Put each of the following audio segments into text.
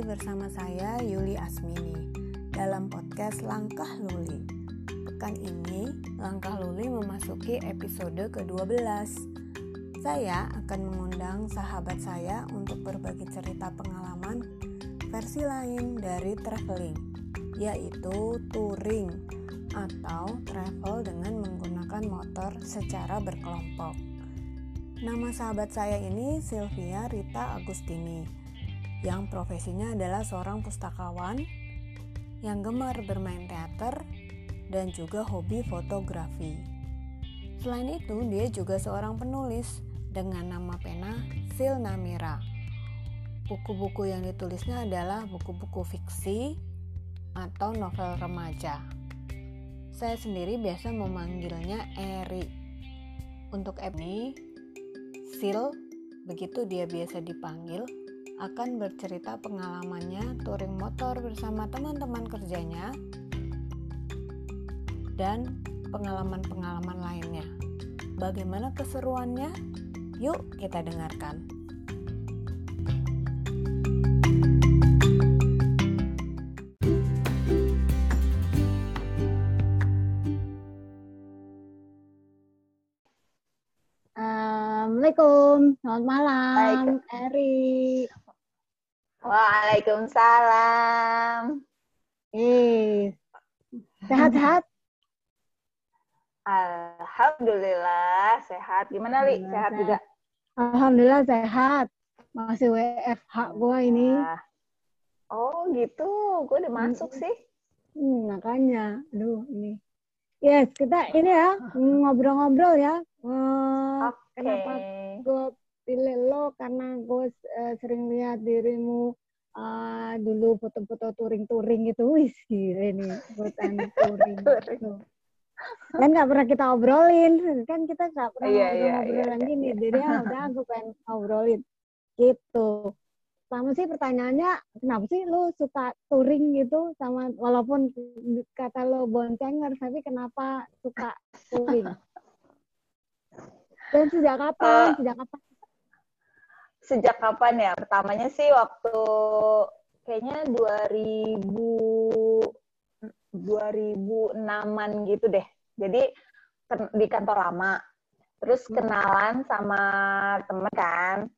bersama saya Yuli Asmini dalam podcast Langkah Luli. Pekan ini, Langkah Luli memasuki episode ke-12. Saya akan mengundang sahabat saya untuk berbagi cerita pengalaman versi lain dari traveling, yaitu touring atau travel dengan menggunakan motor secara berkelompok. Nama sahabat saya ini Sylvia Rita Agustini yang profesinya adalah seorang pustakawan yang gemar bermain teater dan juga hobi fotografi. Selain itu, dia juga seorang penulis dengan nama pena Sil Namira. Buku-buku yang ditulisnya adalah buku-buku fiksi atau novel remaja. Saya sendiri biasa memanggilnya Eri. Untuk ini, Sil, begitu dia biasa dipanggil, akan bercerita pengalamannya touring motor bersama teman-teman kerjanya dan pengalaman-pengalaman lainnya. Bagaimana keseruannya? Yuk kita dengarkan. Assalamualaikum, selamat malam, Eri. Waalaikumsalam. Eh, sehat-sehat? Alhamdulillah sehat. Gimana Li? Sehat juga? Alhamdulillah sehat. Masih WFH gua ini. Oh gitu, gue udah masuk sih. Hmm, makanya, aduh ini. Yes, kita ini ya ngobrol-ngobrol ya. Uh, Oke. Kenapa gue pilih lo karena gue uh, sering lihat dirimu uh, dulu foto-foto touring-touring gitu, wis gila nih buatan touring. gitu. kan nggak pernah kita obrolin, kan kita nggak pernah Iya, ngobrol iya, ngobrolan iya, gini, iya. jadi ya udah aku pengen ngobrolin gitu. Sama sih pertanyaannya, kenapa sih lo suka touring gitu sama walaupun kata lo boncenger, tapi kenapa suka touring? Dan sejak kapan? Eh, sejak kapan? Sejak kapan ya? Pertamanya sih waktu kayaknya 2000 2006-an gitu deh. Jadi di kantor lama. Terus Hmm. kenalan sama temen kan.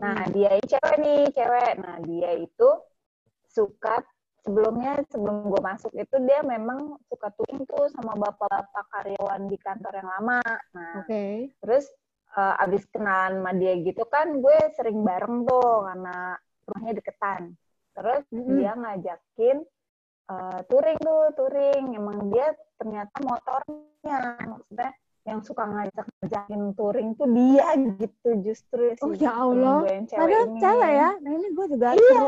Nah, Hmm. dia ini cewek nih, cewek. Nah, dia itu suka sebelumnya sebelum gue masuk itu dia memang suka touring tuh sama bapak-bapak karyawan di kantor yang lama. Nah, Oke. terus eh, abis kenalan sama dia gitu kan gue sering bareng tuh karena rumahnya deketan. Terus Mm-mm. dia ngajakin eh, touring tuh, touring. Emang dia ternyata motornya maksudnya yang suka ngajak-ngajakin touring tuh dia gitu justru sih. Oh ya Allah. Padahal ini. cewek ya. Nah ini gue juga Iya.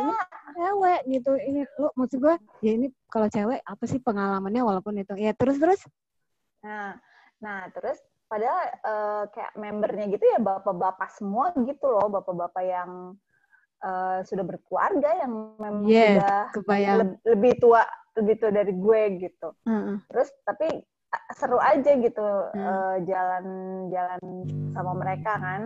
cewek gitu. Ini lu maksud gue ya ini kalau cewek apa sih pengalamannya walaupun itu ya terus terus. Nah, nah terus padahal eh, kayak membernya gitu ya bapak-bapak semua gitu loh, bapak-bapak yang eh, sudah berkeluarga yang memang Yes, sudah kebayang. leb- lebih tua lebih tua dari gue gitu. Heeh. Terus tapi seru aja gitu Hmm. eh, jalan-jalan sama mereka kan.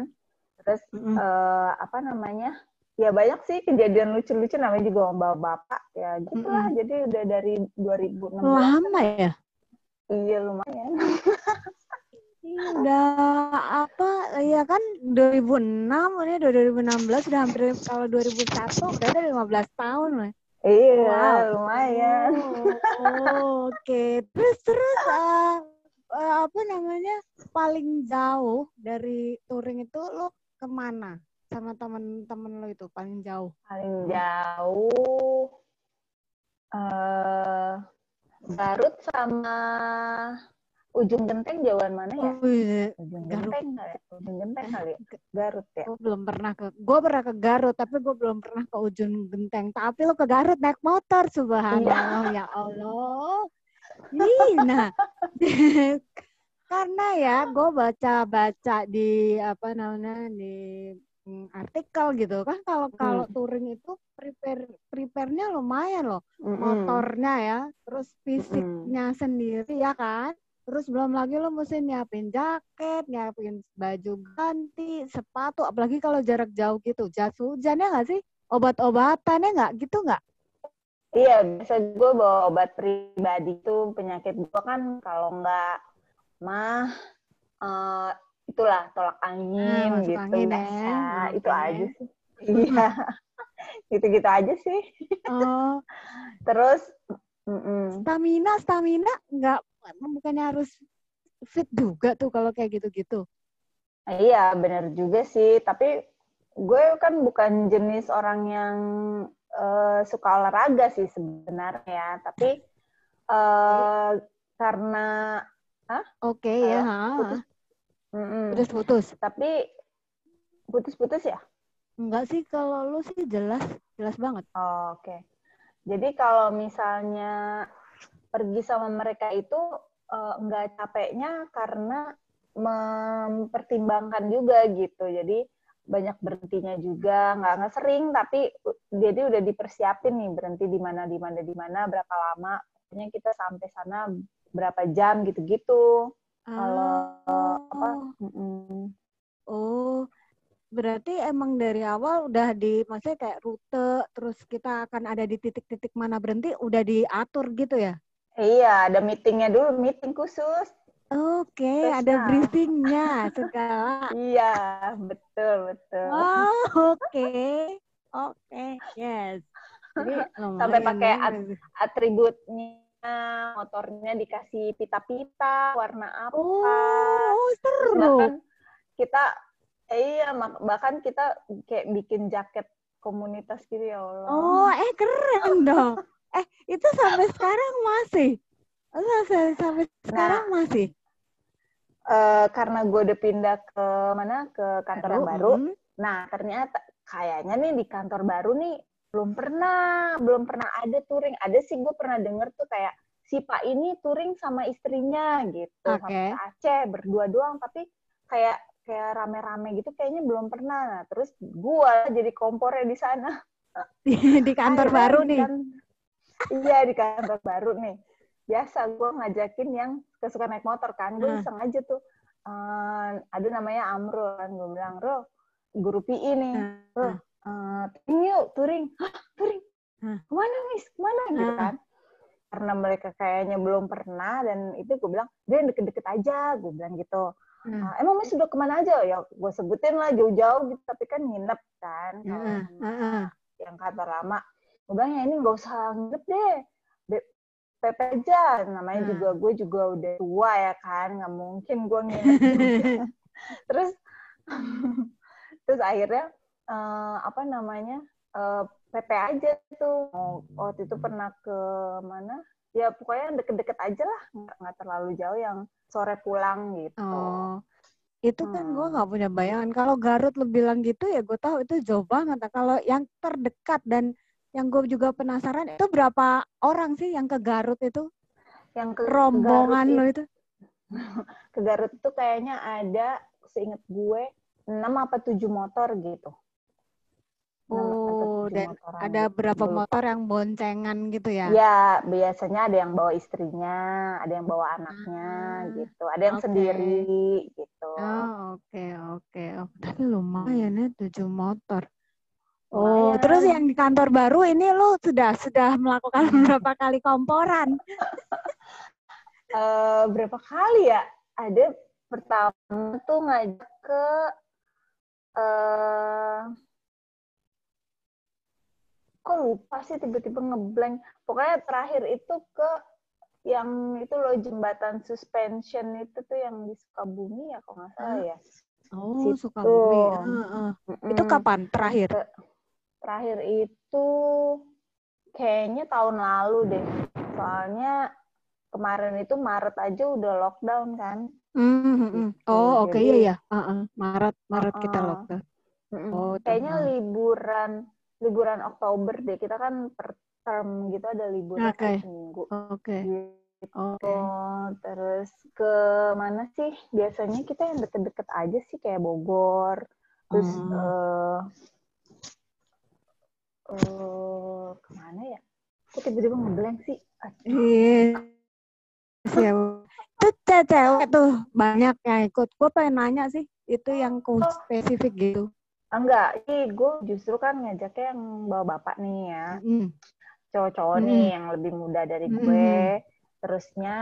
Terus Mm-mm. eh, apa namanya? Ya banyak sih kejadian lucu-lucu namanya juga sama bapak ya gitulah. Mm-mm. Jadi udah dari 2016 Lama ya. iya lumayan. Iya, udah apa ya kan 2006 ini udah 2016 udah hampir kalau 2001 udah ada 15 tahun lah. Iya, Wow. lumayan. Oh, Oke, terus terus eh, eh, apa namanya paling jauh dari touring itu lo ke mana sama temen-temen lo itu paling jauh? Paling jauh eh Garut sama Ujung Genteng jauhan mana ya? Oh, iya. Ujung Garut. Genteng kali ya? Ujung Genteng kali ya? Garut ya? Gue belum pernah ke, gue pernah ke Garut, tapi gue belum pernah ke ujung genteng. Tapi lo ke Garut naik motor, subhanallah ya Allah. Ih, nah, karena ya gue baca-baca di apa namanya di mm, artikel gitu kan kalau kalau touring itu prepare prepare-nya lumayan loh motornya ya terus fisiknya sendiri ya kan terus belum lagi lo mesti nyiapin jaket nyiapin baju ganti sepatu apalagi kalau jarak jauh gitu jas hujan ya nggak sih obat-obatannya nggak gitu nggak? Iya, biasa gue bawa obat pribadi tuh penyakit gue kan kalau nggak mah uh, itulah tolak angin nah, gitu angin, ya. itu aja sih. Iya, gitu-gitu aja sih. Oh. Terus mm -mm. stamina, stamina nggak bukannya harus fit juga tuh kalau kayak gitu-gitu. Iya, benar juga sih. Tapi gue kan bukan jenis orang yang uh, suka olahraga sih sebenarnya, tapi uh, karena oke okay, uh, ya putus. Putus putus tapi putus putus ya? Enggak sih kalau lu sih jelas jelas banget. Oh, oke. Okay. jadi kalau misalnya pergi sama mereka itu uh, enggak capeknya karena mempertimbangkan juga gitu. Jadi banyak berhentinya juga nggak nggak sering tapi jadi udah dipersiapin nih berhenti di mana di mana di mana berapa lama. Pokoknya kita sampai sana berapa jam gitu-gitu. Kalau apa mm oh berarti emang dari awal udah di maksudnya kayak rute terus kita akan ada di titik-titik mana berhenti udah diatur gitu ya iya ada meetingnya dulu meeting khusus Oke, okay, ada briefingnya segala. iya, betul betul. Oh, oke, okay. oke, okay. yes. Jadi sampai pakai at atributnya motornya dikasih pita-pita warna apa. Oh, seru. Bahkan kita eh, iya bahkan kita kayak bikin jaket komunitas gitu ya Allah. Oh, eh keren dong. eh, itu sampai sekarang masih. Sampai sampai sekarang nah, masih uh, karena gue udah pindah ke mana ke kantor yang baru. Mm. Nah ternyata kayaknya nih di kantor baru nih belum pernah belum pernah ada touring. Ada sih gue pernah denger tuh kayak si Pak ini touring sama istrinya gitu okay. sama Aceh berdua doang. Tapi kayak kayak rame-rame gitu kayaknya belum pernah. Nah, terus gue jadi kompornya di sana. di kantor Ayo, baru nih. Kan, iya di kantor baru nih biasa gue ngajakin yang kesuka naik motor kan gue hmm. iseng aja tuh uh, ada namanya Amro kan gue bilang Ro guru PI nih hmm. Ro uh, touring yuk touring Hah, touring hmm. ke mana mis ke mana gitu hmm. gitu kan karena mereka kayaknya belum pernah dan itu gue bilang dia deket-deket aja gue bilang gitu hmm. uh, emang mis sudah ke mana aja ya gue sebutin lah jauh-jauh gitu tapi kan nginep kan hmm. hmm. yang kantor lama gue bilang ya ini gak usah nginep deh Pepe aja namanya hmm. juga gue juga udah tua ya kan nggak mungkin gue nginep terus terus akhirnya uh, apa namanya uh, Pepe aja tuh oh, waktu itu pernah ke mana ya pokoknya deket-deket aja lah nggak terlalu jauh yang sore pulang gitu oh. Itu kan hmm. gue nggak punya bayangan. Kalau Garut lo bilang gitu ya gue tahu itu jauh banget. Nah, kalau yang terdekat dan yang gue juga penasaran itu berapa orang sih yang ke Garut itu? Yang ke rombongan lo itu? ke Garut itu kayaknya ada seingat gue 6 apa 7 motor gitu. Oh, dan ada berapa gitu. motor yang boncengan gitu ya? Ya, biasanya ada yang bawa istrinya, ada yang bawa anaknya ah, gitu, ada yang okay. sendiri gitu. Oh, oke, okay, oke. Okay. Oh, tapi lumayan ya tujuh motor. Oh, terus yang di kantor baru ini lo sudah sudah melakukan berapa kali komporan? uh, berapa kali ya? Ada pertama tuh ngajak ke uh, kok lupa sih tiba-tiba ngeblank. Pokoknya terakhir itu ke yang itu loh jembatan suspension itu tuh yang di Sukabumi ya kalau nggak salah ya. Oh, Situ. Sukabumi. Uh, uh. Mm. Itu kapan terakhir? Terakhir itu kayaknya tahun lalu deh. Soalnya kemarin itu Maret aja udah lockdown kan. Mm-hmm. Oh oke okay, iya ya. Uh-uh. Maret Maret uh-uh. kita lockdown. Mm-hmm. Oh kayaknya liburan liburan Oktober deh. Kita kan per term gitu ada liburan okay. seminggu. Oke. Okay. Gitu. Okay. Terus ke mana sih? Biasanya kita yang deket-deket aja sih kayak Bogor. Terus uh. Uh, uh, ke mana ya? Kok tiba-tiba ngeblank sih? Iya. Iya. Itu cewek tuh banyak yang ikut. Gue pengen nanya sih, itu yang ku spesifik gitu. enggak ini gue justru kan ngajaknya yang bawa bapak nih ya mm. cowok-cowok mm. nih yang lebih muda dari mm. gue terusnya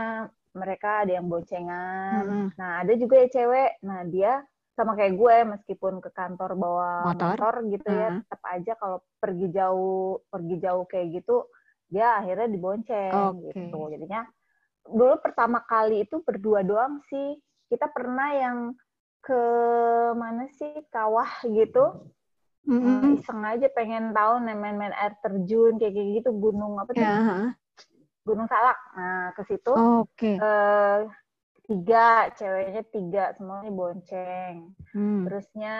mereka ada yang boncengan mm. nah ada juga ya cewek nah dia sama kayak gue meskipun ke kantor bawa motor, motor gitu ya tetap aja kalau pergi jauh pergi jauh kayak gitu dia akhirnya dibonceng okay. gitu jadinya dulu pertama kali itu berdua doang sih kita pernah yang ke mana sih kawah gitu mm-hmm. iseng aja pengen tahu main-main air terjun kayak gitu gunung apa tuh yeah. gunung salak nah ke situ oh, okay. uh, tiga ceweknya tiga semuanya bonceng hmm. terusnya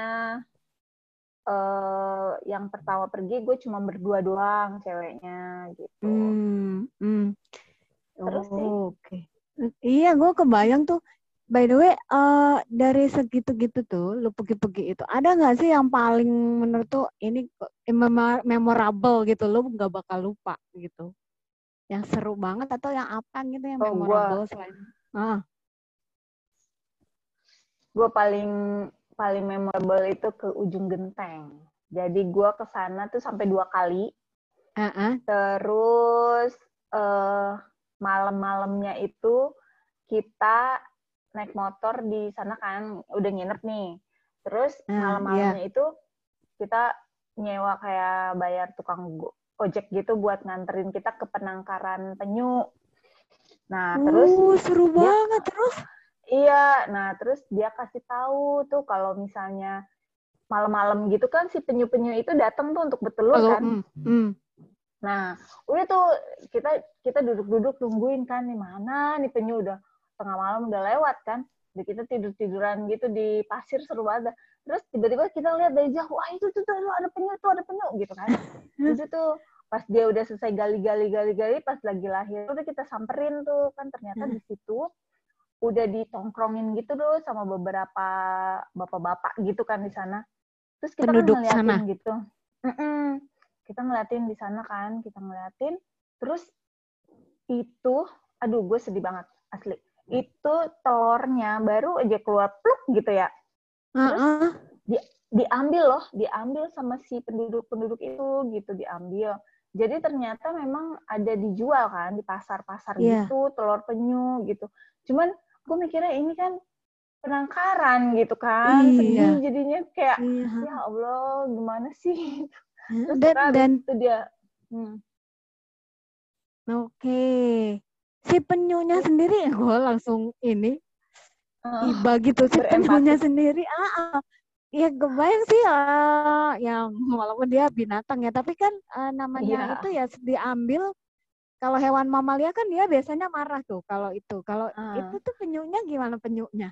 uh, yang pertama pergi gue cuma berdua doang ceweknya gitu hmm. Hmm. terus oh, sih okay. iya gue kebayang tuh by the way uh, dari segitu-gitu tuh lu pergi-pergi itu ada nggak sih yang paling menurut tuh ini memorable gitu lu nggak bakal lupa gitu yang seru banget atau yang apa gitu yang oh, memorable gua, selain ah gue paling paling memorable itu ke ujung genteng. Jadi gue ke sana tuh sampai dua kali. Uh-uh. Terus uh, malam-malamnya itu kita naik motor di sana kan udah nginep nih. Terus uh, malam-malamnya yeah. itu kita nyewa kayak bayar tukang ojek gitu buat nganterin kita ke penangkaran penyu. Nah, terus uh, seru dia, banget terus Iya, nah terus dia kasih tahu tuh kalau misalnya malam-malam gitu kan si penyu-penyu itu datang tuh untuk bertelur oh, kan. Mm, mm. Nah, udah tuh kita kita duduk-duduk tungguin kan di mana nih penyu udah tengah malam udah lewat kan. Jadi kita tidur-tiduran gitu di pasir seru banget. Terus tiba-tiba kita lihat dari jauh, wah itu tuh, tuh ada penyu tuh ada penyu gitu kan. Terus itu pas dia udah selesai gali-gali gali-gali pas lagi lahir udah kita samperin tuh kan ternyata hmm. di situ udah ditongkrongin gitu loh sama beberapa bapak-bapak gitu kan di sana. Terus kita Penduduk kan ngeliatin sana. gitu. Mm -mm. Kita ngeliatin di sana kan, kita ngeliatin. Terus itu, aduh gue sedih banget asli. Itu telurnya baru aja keluar pluk gitu ya. Terus uh -uh. di, diambil loh, diambil sama si penduduk-penduduk itu gitu diambil. Jadi ternyata memang ada dijual kan di pasar-pasar yeah. gitu telur penyu gitu. Cuman gue mikirnya ini kan penangkaran gitu kan iya. sedih jadinya kayak iya. ya Allah gimana sih Terus dan dan itu dia hmm. oke okay. si penyunya sendiri gue langsung ini uh, iba gitu si penyunya sendiri ah, ah. ya kebayang sih uh, yang walaupun dia binatang ya tapi kan uh, namanya yeah. itu ya diambil kalau hewan mamalia kan dia biasanya marah tuh kalau itu. Kalau uh. itu tuh penyunya gimana penyunya?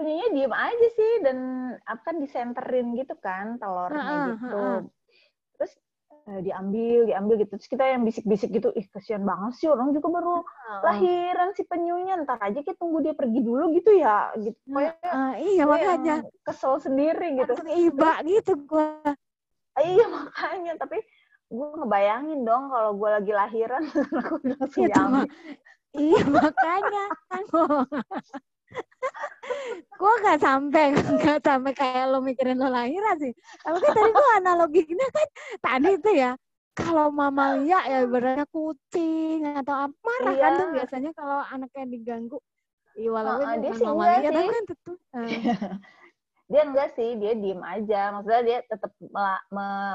Penyunya diem aja sih dan apa disenterin gitu kan telurnya uh, gitu. Uh, Terus eh, diambil, diambil gitu. Terus kita yang bisik-bisik gitu, ih kasihan banget sih orang juga baru lahiran si penyunya. Ntar aja kita tunggu dia pergi dulu gitu ya. Gitu. uh, uh, iya makanya. Kesel sendiri gitu. Langsung iba gitu gua. Iya makanya, tapi gue ngebayangin dong kalau gue lagi lahiran aku langsung ya, diambil. Iya makanya gue gak sampai gak sampai kayak lo mikirin lo lahiran sih. Tapi kan tadi gue analoginya kan tadi itu ya kalau mamalia ya berarti kucing atau apa marah iya. kan tuh biasanya kalau anaknya diganggu. Iya walaupun uh, dia mamalia tapi kan tentu. Uh dia enggak sih dia diem aja. Maksudnya dia tetap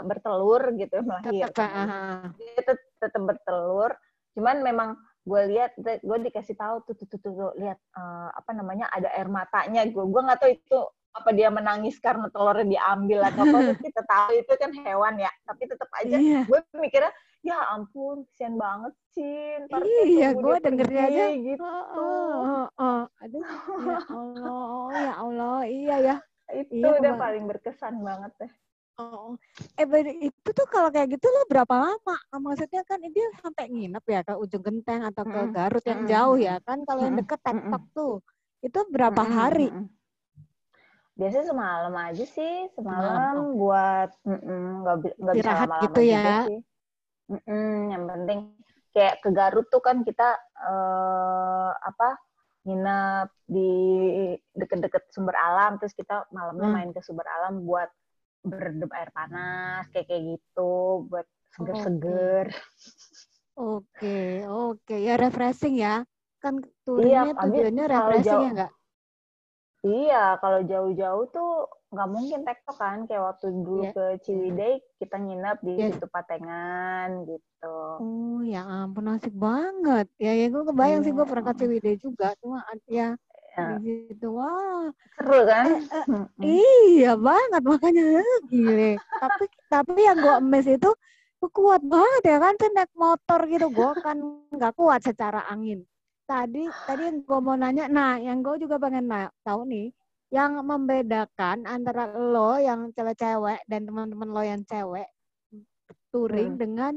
bertelur gitu melahir tetap, uh. dia tetap, tetap bertelur. Cuman memang gue lihat gue dikasih tahu tuh tuh tuh, tuh, tuh lihat uh, apa namanya ada air matanya. Gue gue nggak tahu itu apa dia menangis karena telurnya diambil atau apa. Tapi tetap itu kan hewan ya. Tapi tetap aja iya. gue mikirnya ya ampun kesian banget sih Ntar iya gue dengernya aja. gitu. Oh, oh, oh, oh. aduh ya Allah ya Allah. Iya ya itu iya, udah paling berkesan banget deh. Oh, eh itu tuh kalau kayak gitu lo berapa lama? Maksudnya kan dia sampai nginep ya ke ujung genteng atau ke Garut yang jauh ya kan? Kalau yang deket Tektok tuh itu berapa hari? Biasanya semalam aja sih, semalam buat nggak nggak bisa lama-lama gitu ya. Sih. yang penting kayak ke Garut tuh kan kita uh, apa nginep di deket-deket sumber alam terus kita malamnya hmm. main ke sumber alam buat berendam air panas kayak kayak gitu buat seger-seger. Oke, okay. oke. Okay. Ya refreshing ya. Kan touringnya iya, tujuannya refreshing ya enggak? Iya, kalau jauh-jauh tuh nggak mungkin tektok kan kayak waktu dulu yeah. ke Ciwidey kita nginep di yeah. situ Patengan gitu. Oh ya ampun asik banget. Ya ya gue kebayang yeah. sih gue pernah ke Ciwidey juga cuma ya yeah. di situ wah seru kan? Eh, eh, iya banget makanya eh, gile. tapi tapi yang gue emes itu kuat banget ya kan naik motor gitu gue kan nggak kuat secara angin. Tadi tadi yang gue mau nanya, nah yang gue juga pengen tahu nih yang membedakan antara lo yang cewek-cewek dan teman-teman lo yang cewek touring hmm. dengan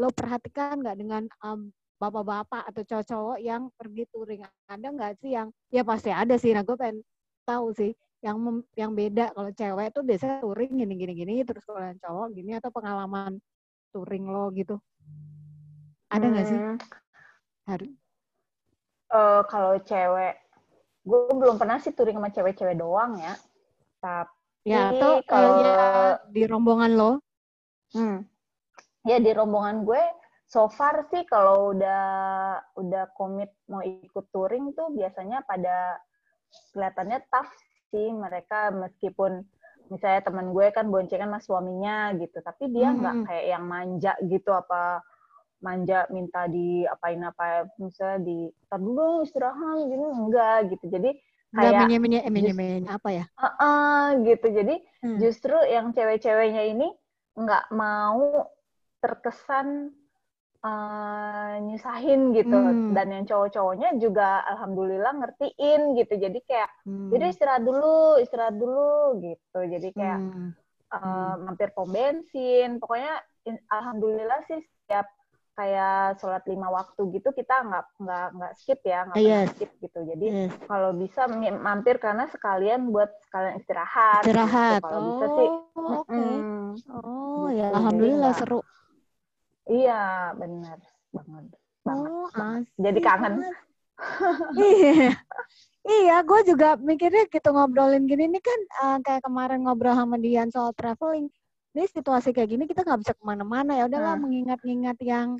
lo perhatikan nggak dengan um, bapak-bapak atau cowok-cowok yang pergi touring? Ada nggak sih yang ya pasti ada sih. Nah gue pengen tahu sih yang mem, yang beda kalau cewek tuh biasanya touring gini gini gini terus kalau yang cowok gini atau pengalaman touring lo gitu. Ada nggak hmm. sih harus. Uh, kalau cewek gue belum pernah sih touring sama cewek-cewek doang ya. Tapi ya atau kalau ya, di rombongan lo. Hmm, ya di rombongan gue so far sih kalau udah udah komit mau ikut touring tuh biasanya pada kelihatannya tough sih mereka. Meskipun misalnya teman gue kan boncengan sama suaminya gitu. Tapi dia nggak hmm. kayak yang manja gitu apa manja minta di apain apa misalnya di tar dulu istirahat gitu enggak gitu jadi kayak menye menye menye apa ya uh, uh, gitu jadi hmm. justru yang cewek-ceweknya ini nggak mau terkesan uh, nyusahin gitu hmm. dan yang cowok-cowoknya juga alhamdulillah ngertiin gitu jadi kayak hmm. jadi istirahat dulu istirahat dulu gitu jadi kayak hmm. Uh, mampir pom bensin pokoknya alhamdulillah sih setiap kayak sholat lima waktu gitu kita nggak nggak nggak skip ya nggak yes. skip gitu jadi yes. kalau bisa mampir karena sekalian buat sekalian istirahat gitu. istirahat gitu. kalau oh, bisa sih oh, okay. mm, oh gitu. ya alhamdulillah jadi, seru iya benar banget oh, banget. jadi kangen iya iya gue juga mikirnya gitu ngobrolin gini ini kan uh, kayak kemarin ngobrol sama Dian soal traveling ini situasi kayak gini kita nggak bisa ke mana-mana ya udahlah nah. mengingat-ingat yang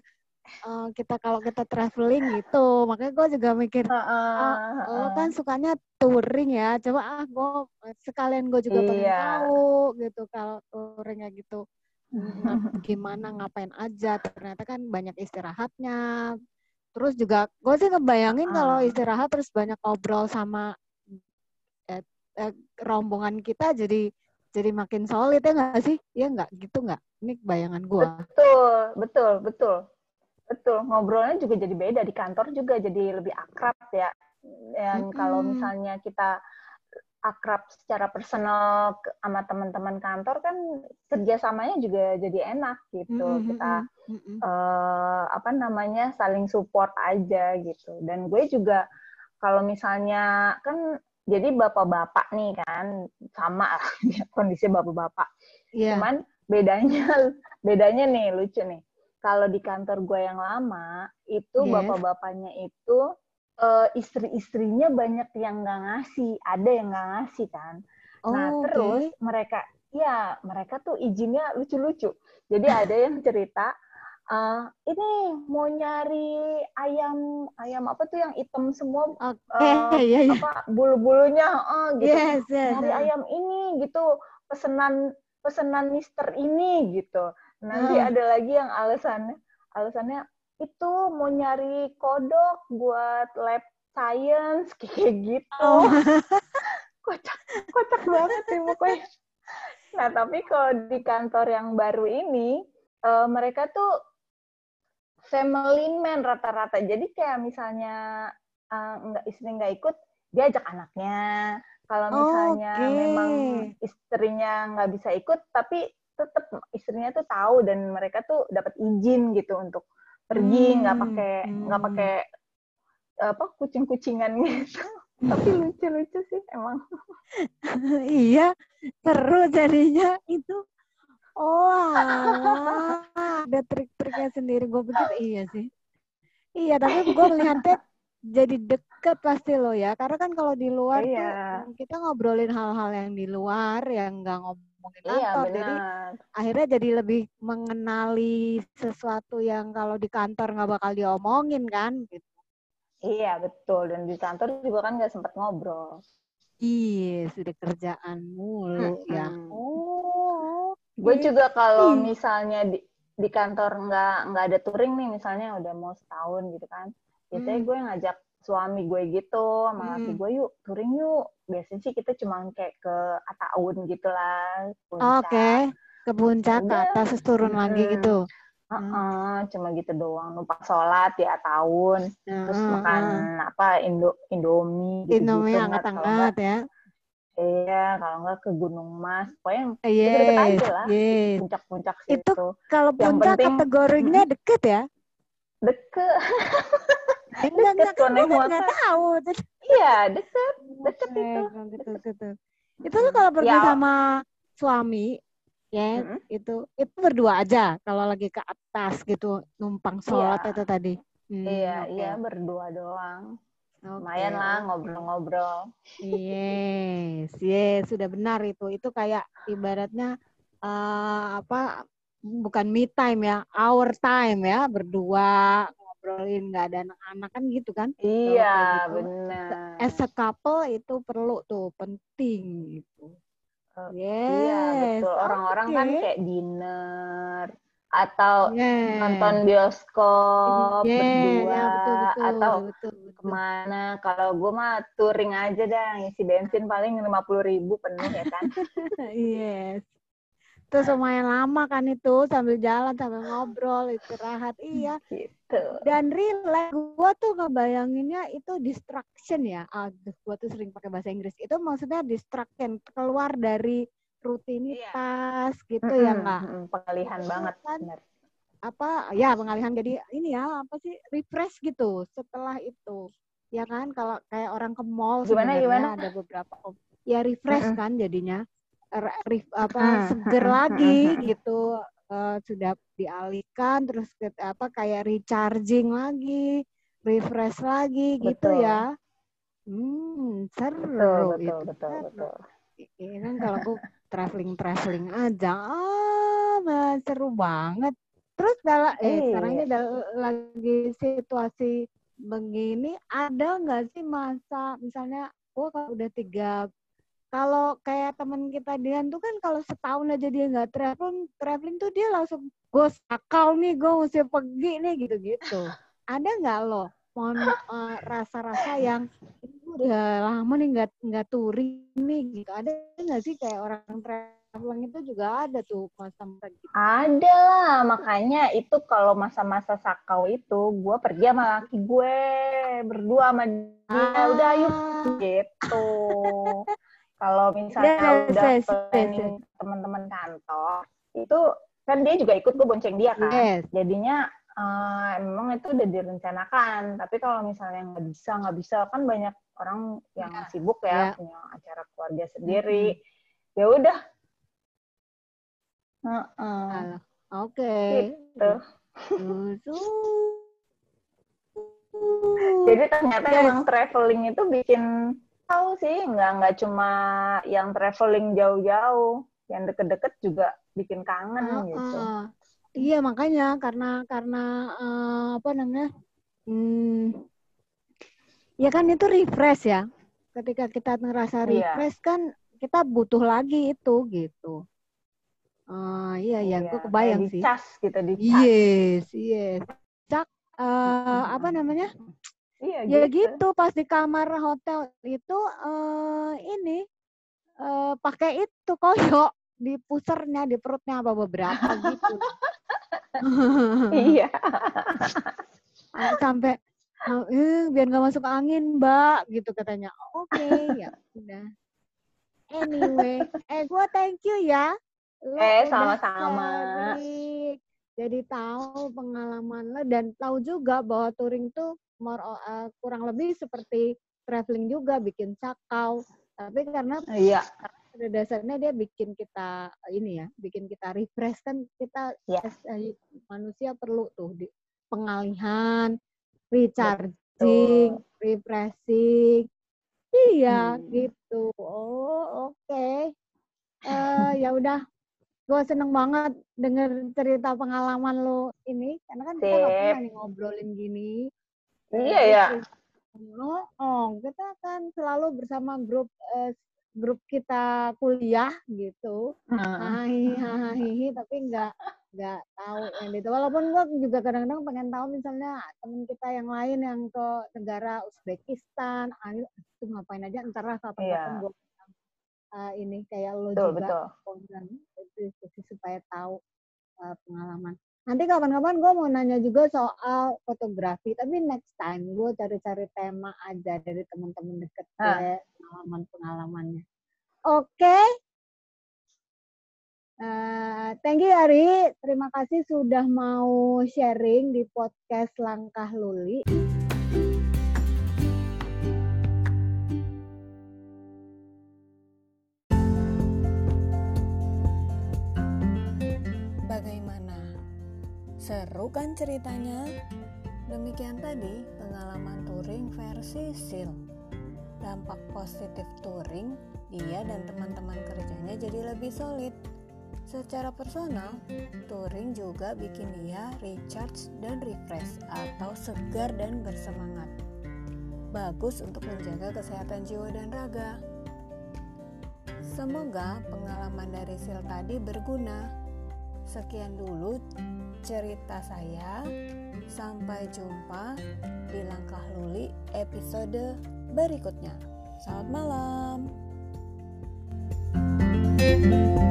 uh, kita kalau kita traveling gitu makanya gue juga mikir uh, uh, uh, lo kan sukanya touring ya coba ah gue sekalian gue juga pengen iya. tahu gitu kalau touringnya gitu gimana ngapain aja ternyata kan banyak istirahatnya terus juga gue sih ngebayangin uh. kalau istirahat terus banyak ngobrol sama eh, eh, rombongan kita jadi jadi makin solid ya nggak sih? Ya nggak gitu nggak? Ini bayangan gue. Betul, betul, betul, betul. Ngobrolnya juga jadi beda di kantor juga jadi lebih akrab ya. Dan hmm. kalau misalnya kita akrab secara personal sama teman-teman kantor kan kerjasamanya juga jadi enak gitu. Mm -hmm. Kita mm -hmm. uh, apa namanya saling support aja gitu. Dan gue juga kalau misalnya kan jadi bapak-bapak nih kan sama lah kondisi bapak-bapak. Yeah. Cuman bedanya bedanya nih lucu nih. Kalau di kantor gue yang lama itu yes. bapak-bapaknya itu uh, istri-istrinya banyak yang nggak ngasih, ada yang nggak ngasih kan. Nah, oh, nah terus okay. mereka ya mereka tuh izinnya lucu-lucu. Jadi ada yang cerita uh, ini mau nyari ayam ayam apa tuh yang hitam semua okay, uh, yeah, yeah. apa bulu-bulunya uh, gitu yes, yes, nyari yes. ayam ini gitu pesenan pesenan Mister ini gitu nanti hmm. ada lagi yang alasannya alasannya itu mau nyari kodok buat lab science kayak gitu oh. kocak kocak banget sih pokoknya nah tapi kalau di kantor yang baru ini uh, mereka tuh family man rata-rata. Jadi kayak misalnya uh, nggak istri nggak ikut, dia ajak anaknya. Kalau misalnya okay. memang istrinya nggak bisa ikut, tapi tetap istrinya tuh tahu dan mereka tuh dapat izin gitu untuk pergi, nggak hmm. pakai nggak hmm. pakai apa kucing-kucingan gitu. tapi lucu-lucu sih emang. iya, seru jadinya itu Oh, ada trik-triknya sendiri. Gue pikir iya sih. Iya, tapi gue melihatnya jadi deket pasti lo ya. Karena kan kalau di luar iya. tuh kita ngobrolin hal-hal yang di luar yang nggak ngomongin iya, kantor. Benar. Jadi akhirnya jadi lebih mengenali sesuatu yang kalau di kantor nggak bakal diomongin kan gitu. Iya betul dan di kantor juga kan nggak sempat ngobrol. Iya sudah kerjaan mulu hmm. ya. Oh. Gue juga kalau misalnya di di kantor nggak nggak ada touring nih misalnya udah mau setahun gitu kan. Biasanya hmm. gue ngajak suami gue gitu sama hmm. laki gue yuk touring yuk biasanya sih kita cuma kayak ke Ataun gitu lah oke okay. ke puncak ke atas turun hmm. lagi gitu Uh -uh, cuma gitu doang numpang sholat di Ataun uh, terus makan uh. apa Indo Indomie gitu, Indomie gitu, angkat-angkat ya Iya, kalau enggak ke Gunung Mas. Pokoknya yes, deket aja lah. Yes. Puncak-puncak situ. Itu kalau puncak penting, kategorinya deket ya? Deket. enggak enggak kan gue nggak tahu iya deket deket itu gitu gitu itu tuh kalau pergi ya. sama suami ya hmm. itu itu berdua aja kalau lagi ke atas gitu numpang sholat ya. itu tadi hmm, iya okay. iya berdua doang okay. lumayan lah ngobrol-ngobrol yes yes sudah benar itu itu kayak ibaratnya uh, apa bukan me time ya our time ya berdua ngobrolin nggak ada anak-anak kan gitu kan iya gitu. benar as a couple itu perlu tuh penting gitu uh, yes iya betul orang-orang okay. kan kayak dinner atau yes. nonton bioskop yes, berdua ya, betul, betul, atau betul, betul. ke mana kalau gue mah touring aja dah ngisi bensin paling lima puluh ribu penuh ya kan yes Terus lumayan lama kan itu sambil jalan sambil ngobrol istirahat iya. Gitu. Dan relax gue tuh ngebayanginnya itu distraction ya. Aduh gue tuh sering pakai bahasa Inggris. Itu maksudnya distraction keluar dari rutinitas iya. gitu mm -hmm. ya enggak? Pengalihan iya banget kan? benar. Apa ya pengalihan jadi ini ya apa sih refresh gitu setelah itu. Ya kan kalau kayak orang ke mall gimana, gimana? ada beberapa ya refresh mm -hmm. kan jadinya apa uh, seger lagi gitu uh, sudah dialihkan terus ke, apa kayak recharging lagi refresh lagi gitu betul. gitu ya hmm seru betul betul itu. betul, betul. ini kan kalau aku traveling traveling aja. Ah seru banget. Terus dalam eh iya. sekarang ini lagi situasi begini ada nggak sih masa misalnya oh kalau udah tiga kalau kayak temen kita Dian tuh kan kalau setahun aja dia nggak traveling traveling tuh dia langsung gue sakau nih gue mesti pergi nih gitu-gitu. Ada nggak lo mohon uh, rasa-rasa yang udah lama nih nggak nggak touring nih gitu ada nggak sih kayak orang traveling itu juga ada tuh masa-masa gitu ada lah makanya itu kalau masa-masa sakau itu gue pergi sama laki gue berdua sama dia ah. udah ayo gitu kalau misalnya udah planning teman-teman kantor, itu kan dia juga ikut gue bonceng dia kan. Yes. Jadinya uh, memang itu udah direncanakan. Tapi kalau misalnya nggak bisa nggak bisa kan banyak orang yang yeah. sibuk ya yeah. punya acara keluarga sendiri. Mm -hmm. Ya udah. Uh -uh. Oke. Okay. Gitu. Jadi ternyata emang traveling itu bikin tahu sih nggak nggak cuma yang traveling jauh-jauh yang deket-deket juga bikin kangen uh, gitu uh, iya makanya karena karena uh, apa namanya hmm, ya kan itu refresh ya ketika kita ngerasa iya. refresh iya. kan kita butuh lagi itu gitu uh, iya iya, iya. gue kebayang sih cas gitu di yes yes cak uh, apa namanya Iya, ya gitu. gitu pas di kamar hotel itu uh, ini uh, pakai itu koyok di pusernya di perutnya apa beberapa gitu. Iya. Sampai eh, biar nggak masuk angin, Mbak, gitu katanya. Oke, okay, ya udah. Anyway, eh gue thank you ya. Lo eh, sama-sama. Jadi, jadi tahu pengalaman lo dan tahu juga bahwa touring tuh more uh, kurang lebih seperti traveling juga bikin sakau tapi karena iya pada dasarnya dia bikin kita ini ya bikin kita refresh kan kita ya. as, manusia perlu tuh di, pengalihan recharging Betul. refreshing iya hmm. gitu oh oke okay. uh, ya ya udah gue seneng banget denger cerita pengalaman lo ini karena kan kita nggak pernah nih ngobrolin gini iya ya oh, oh kita kan selalu bersama grup uh, grup kita kuliah gitu hahaha tapi nggak nggak tahu yang itu walaupun gue juga kadang-kadang pengen tahu misalnya temen kita yang lain yang ke negara Uzbekistan ah, itu ngapain aja ntar lah kapan-kapan yeah. gue uh, ini kayak lo betul, juga betul. diskusi supaya tahu uh, pengalaman. Nanti kapan-kapan gue mau nanya juga soal fotografi, tapi next time gue cari-cari tema aja dari teman-teman deket ah. pengalaman-pengalamannya. Oke. Okay? Uh, thank you Ari, terima kasih sudah mau sharing di podcast Langkah Luli. Seru kan ceritanya? Demikian tadi pengalaman touring versi SIL. Dampak positif touring, dia dan teman-teman kerjanya jadi lebih solid. Secara personal, touring juga bikin dia recharge dan refresh atau segar dan bersemangat. Bagus untuk menjaga kesehatan jiwa dan raga. Semoga pengalaman dari SIL tadi berguna. Sekian dulu cerita saya. Sampai jumpa di Langkah Luli episode berikutnya. Selamat malam. thank you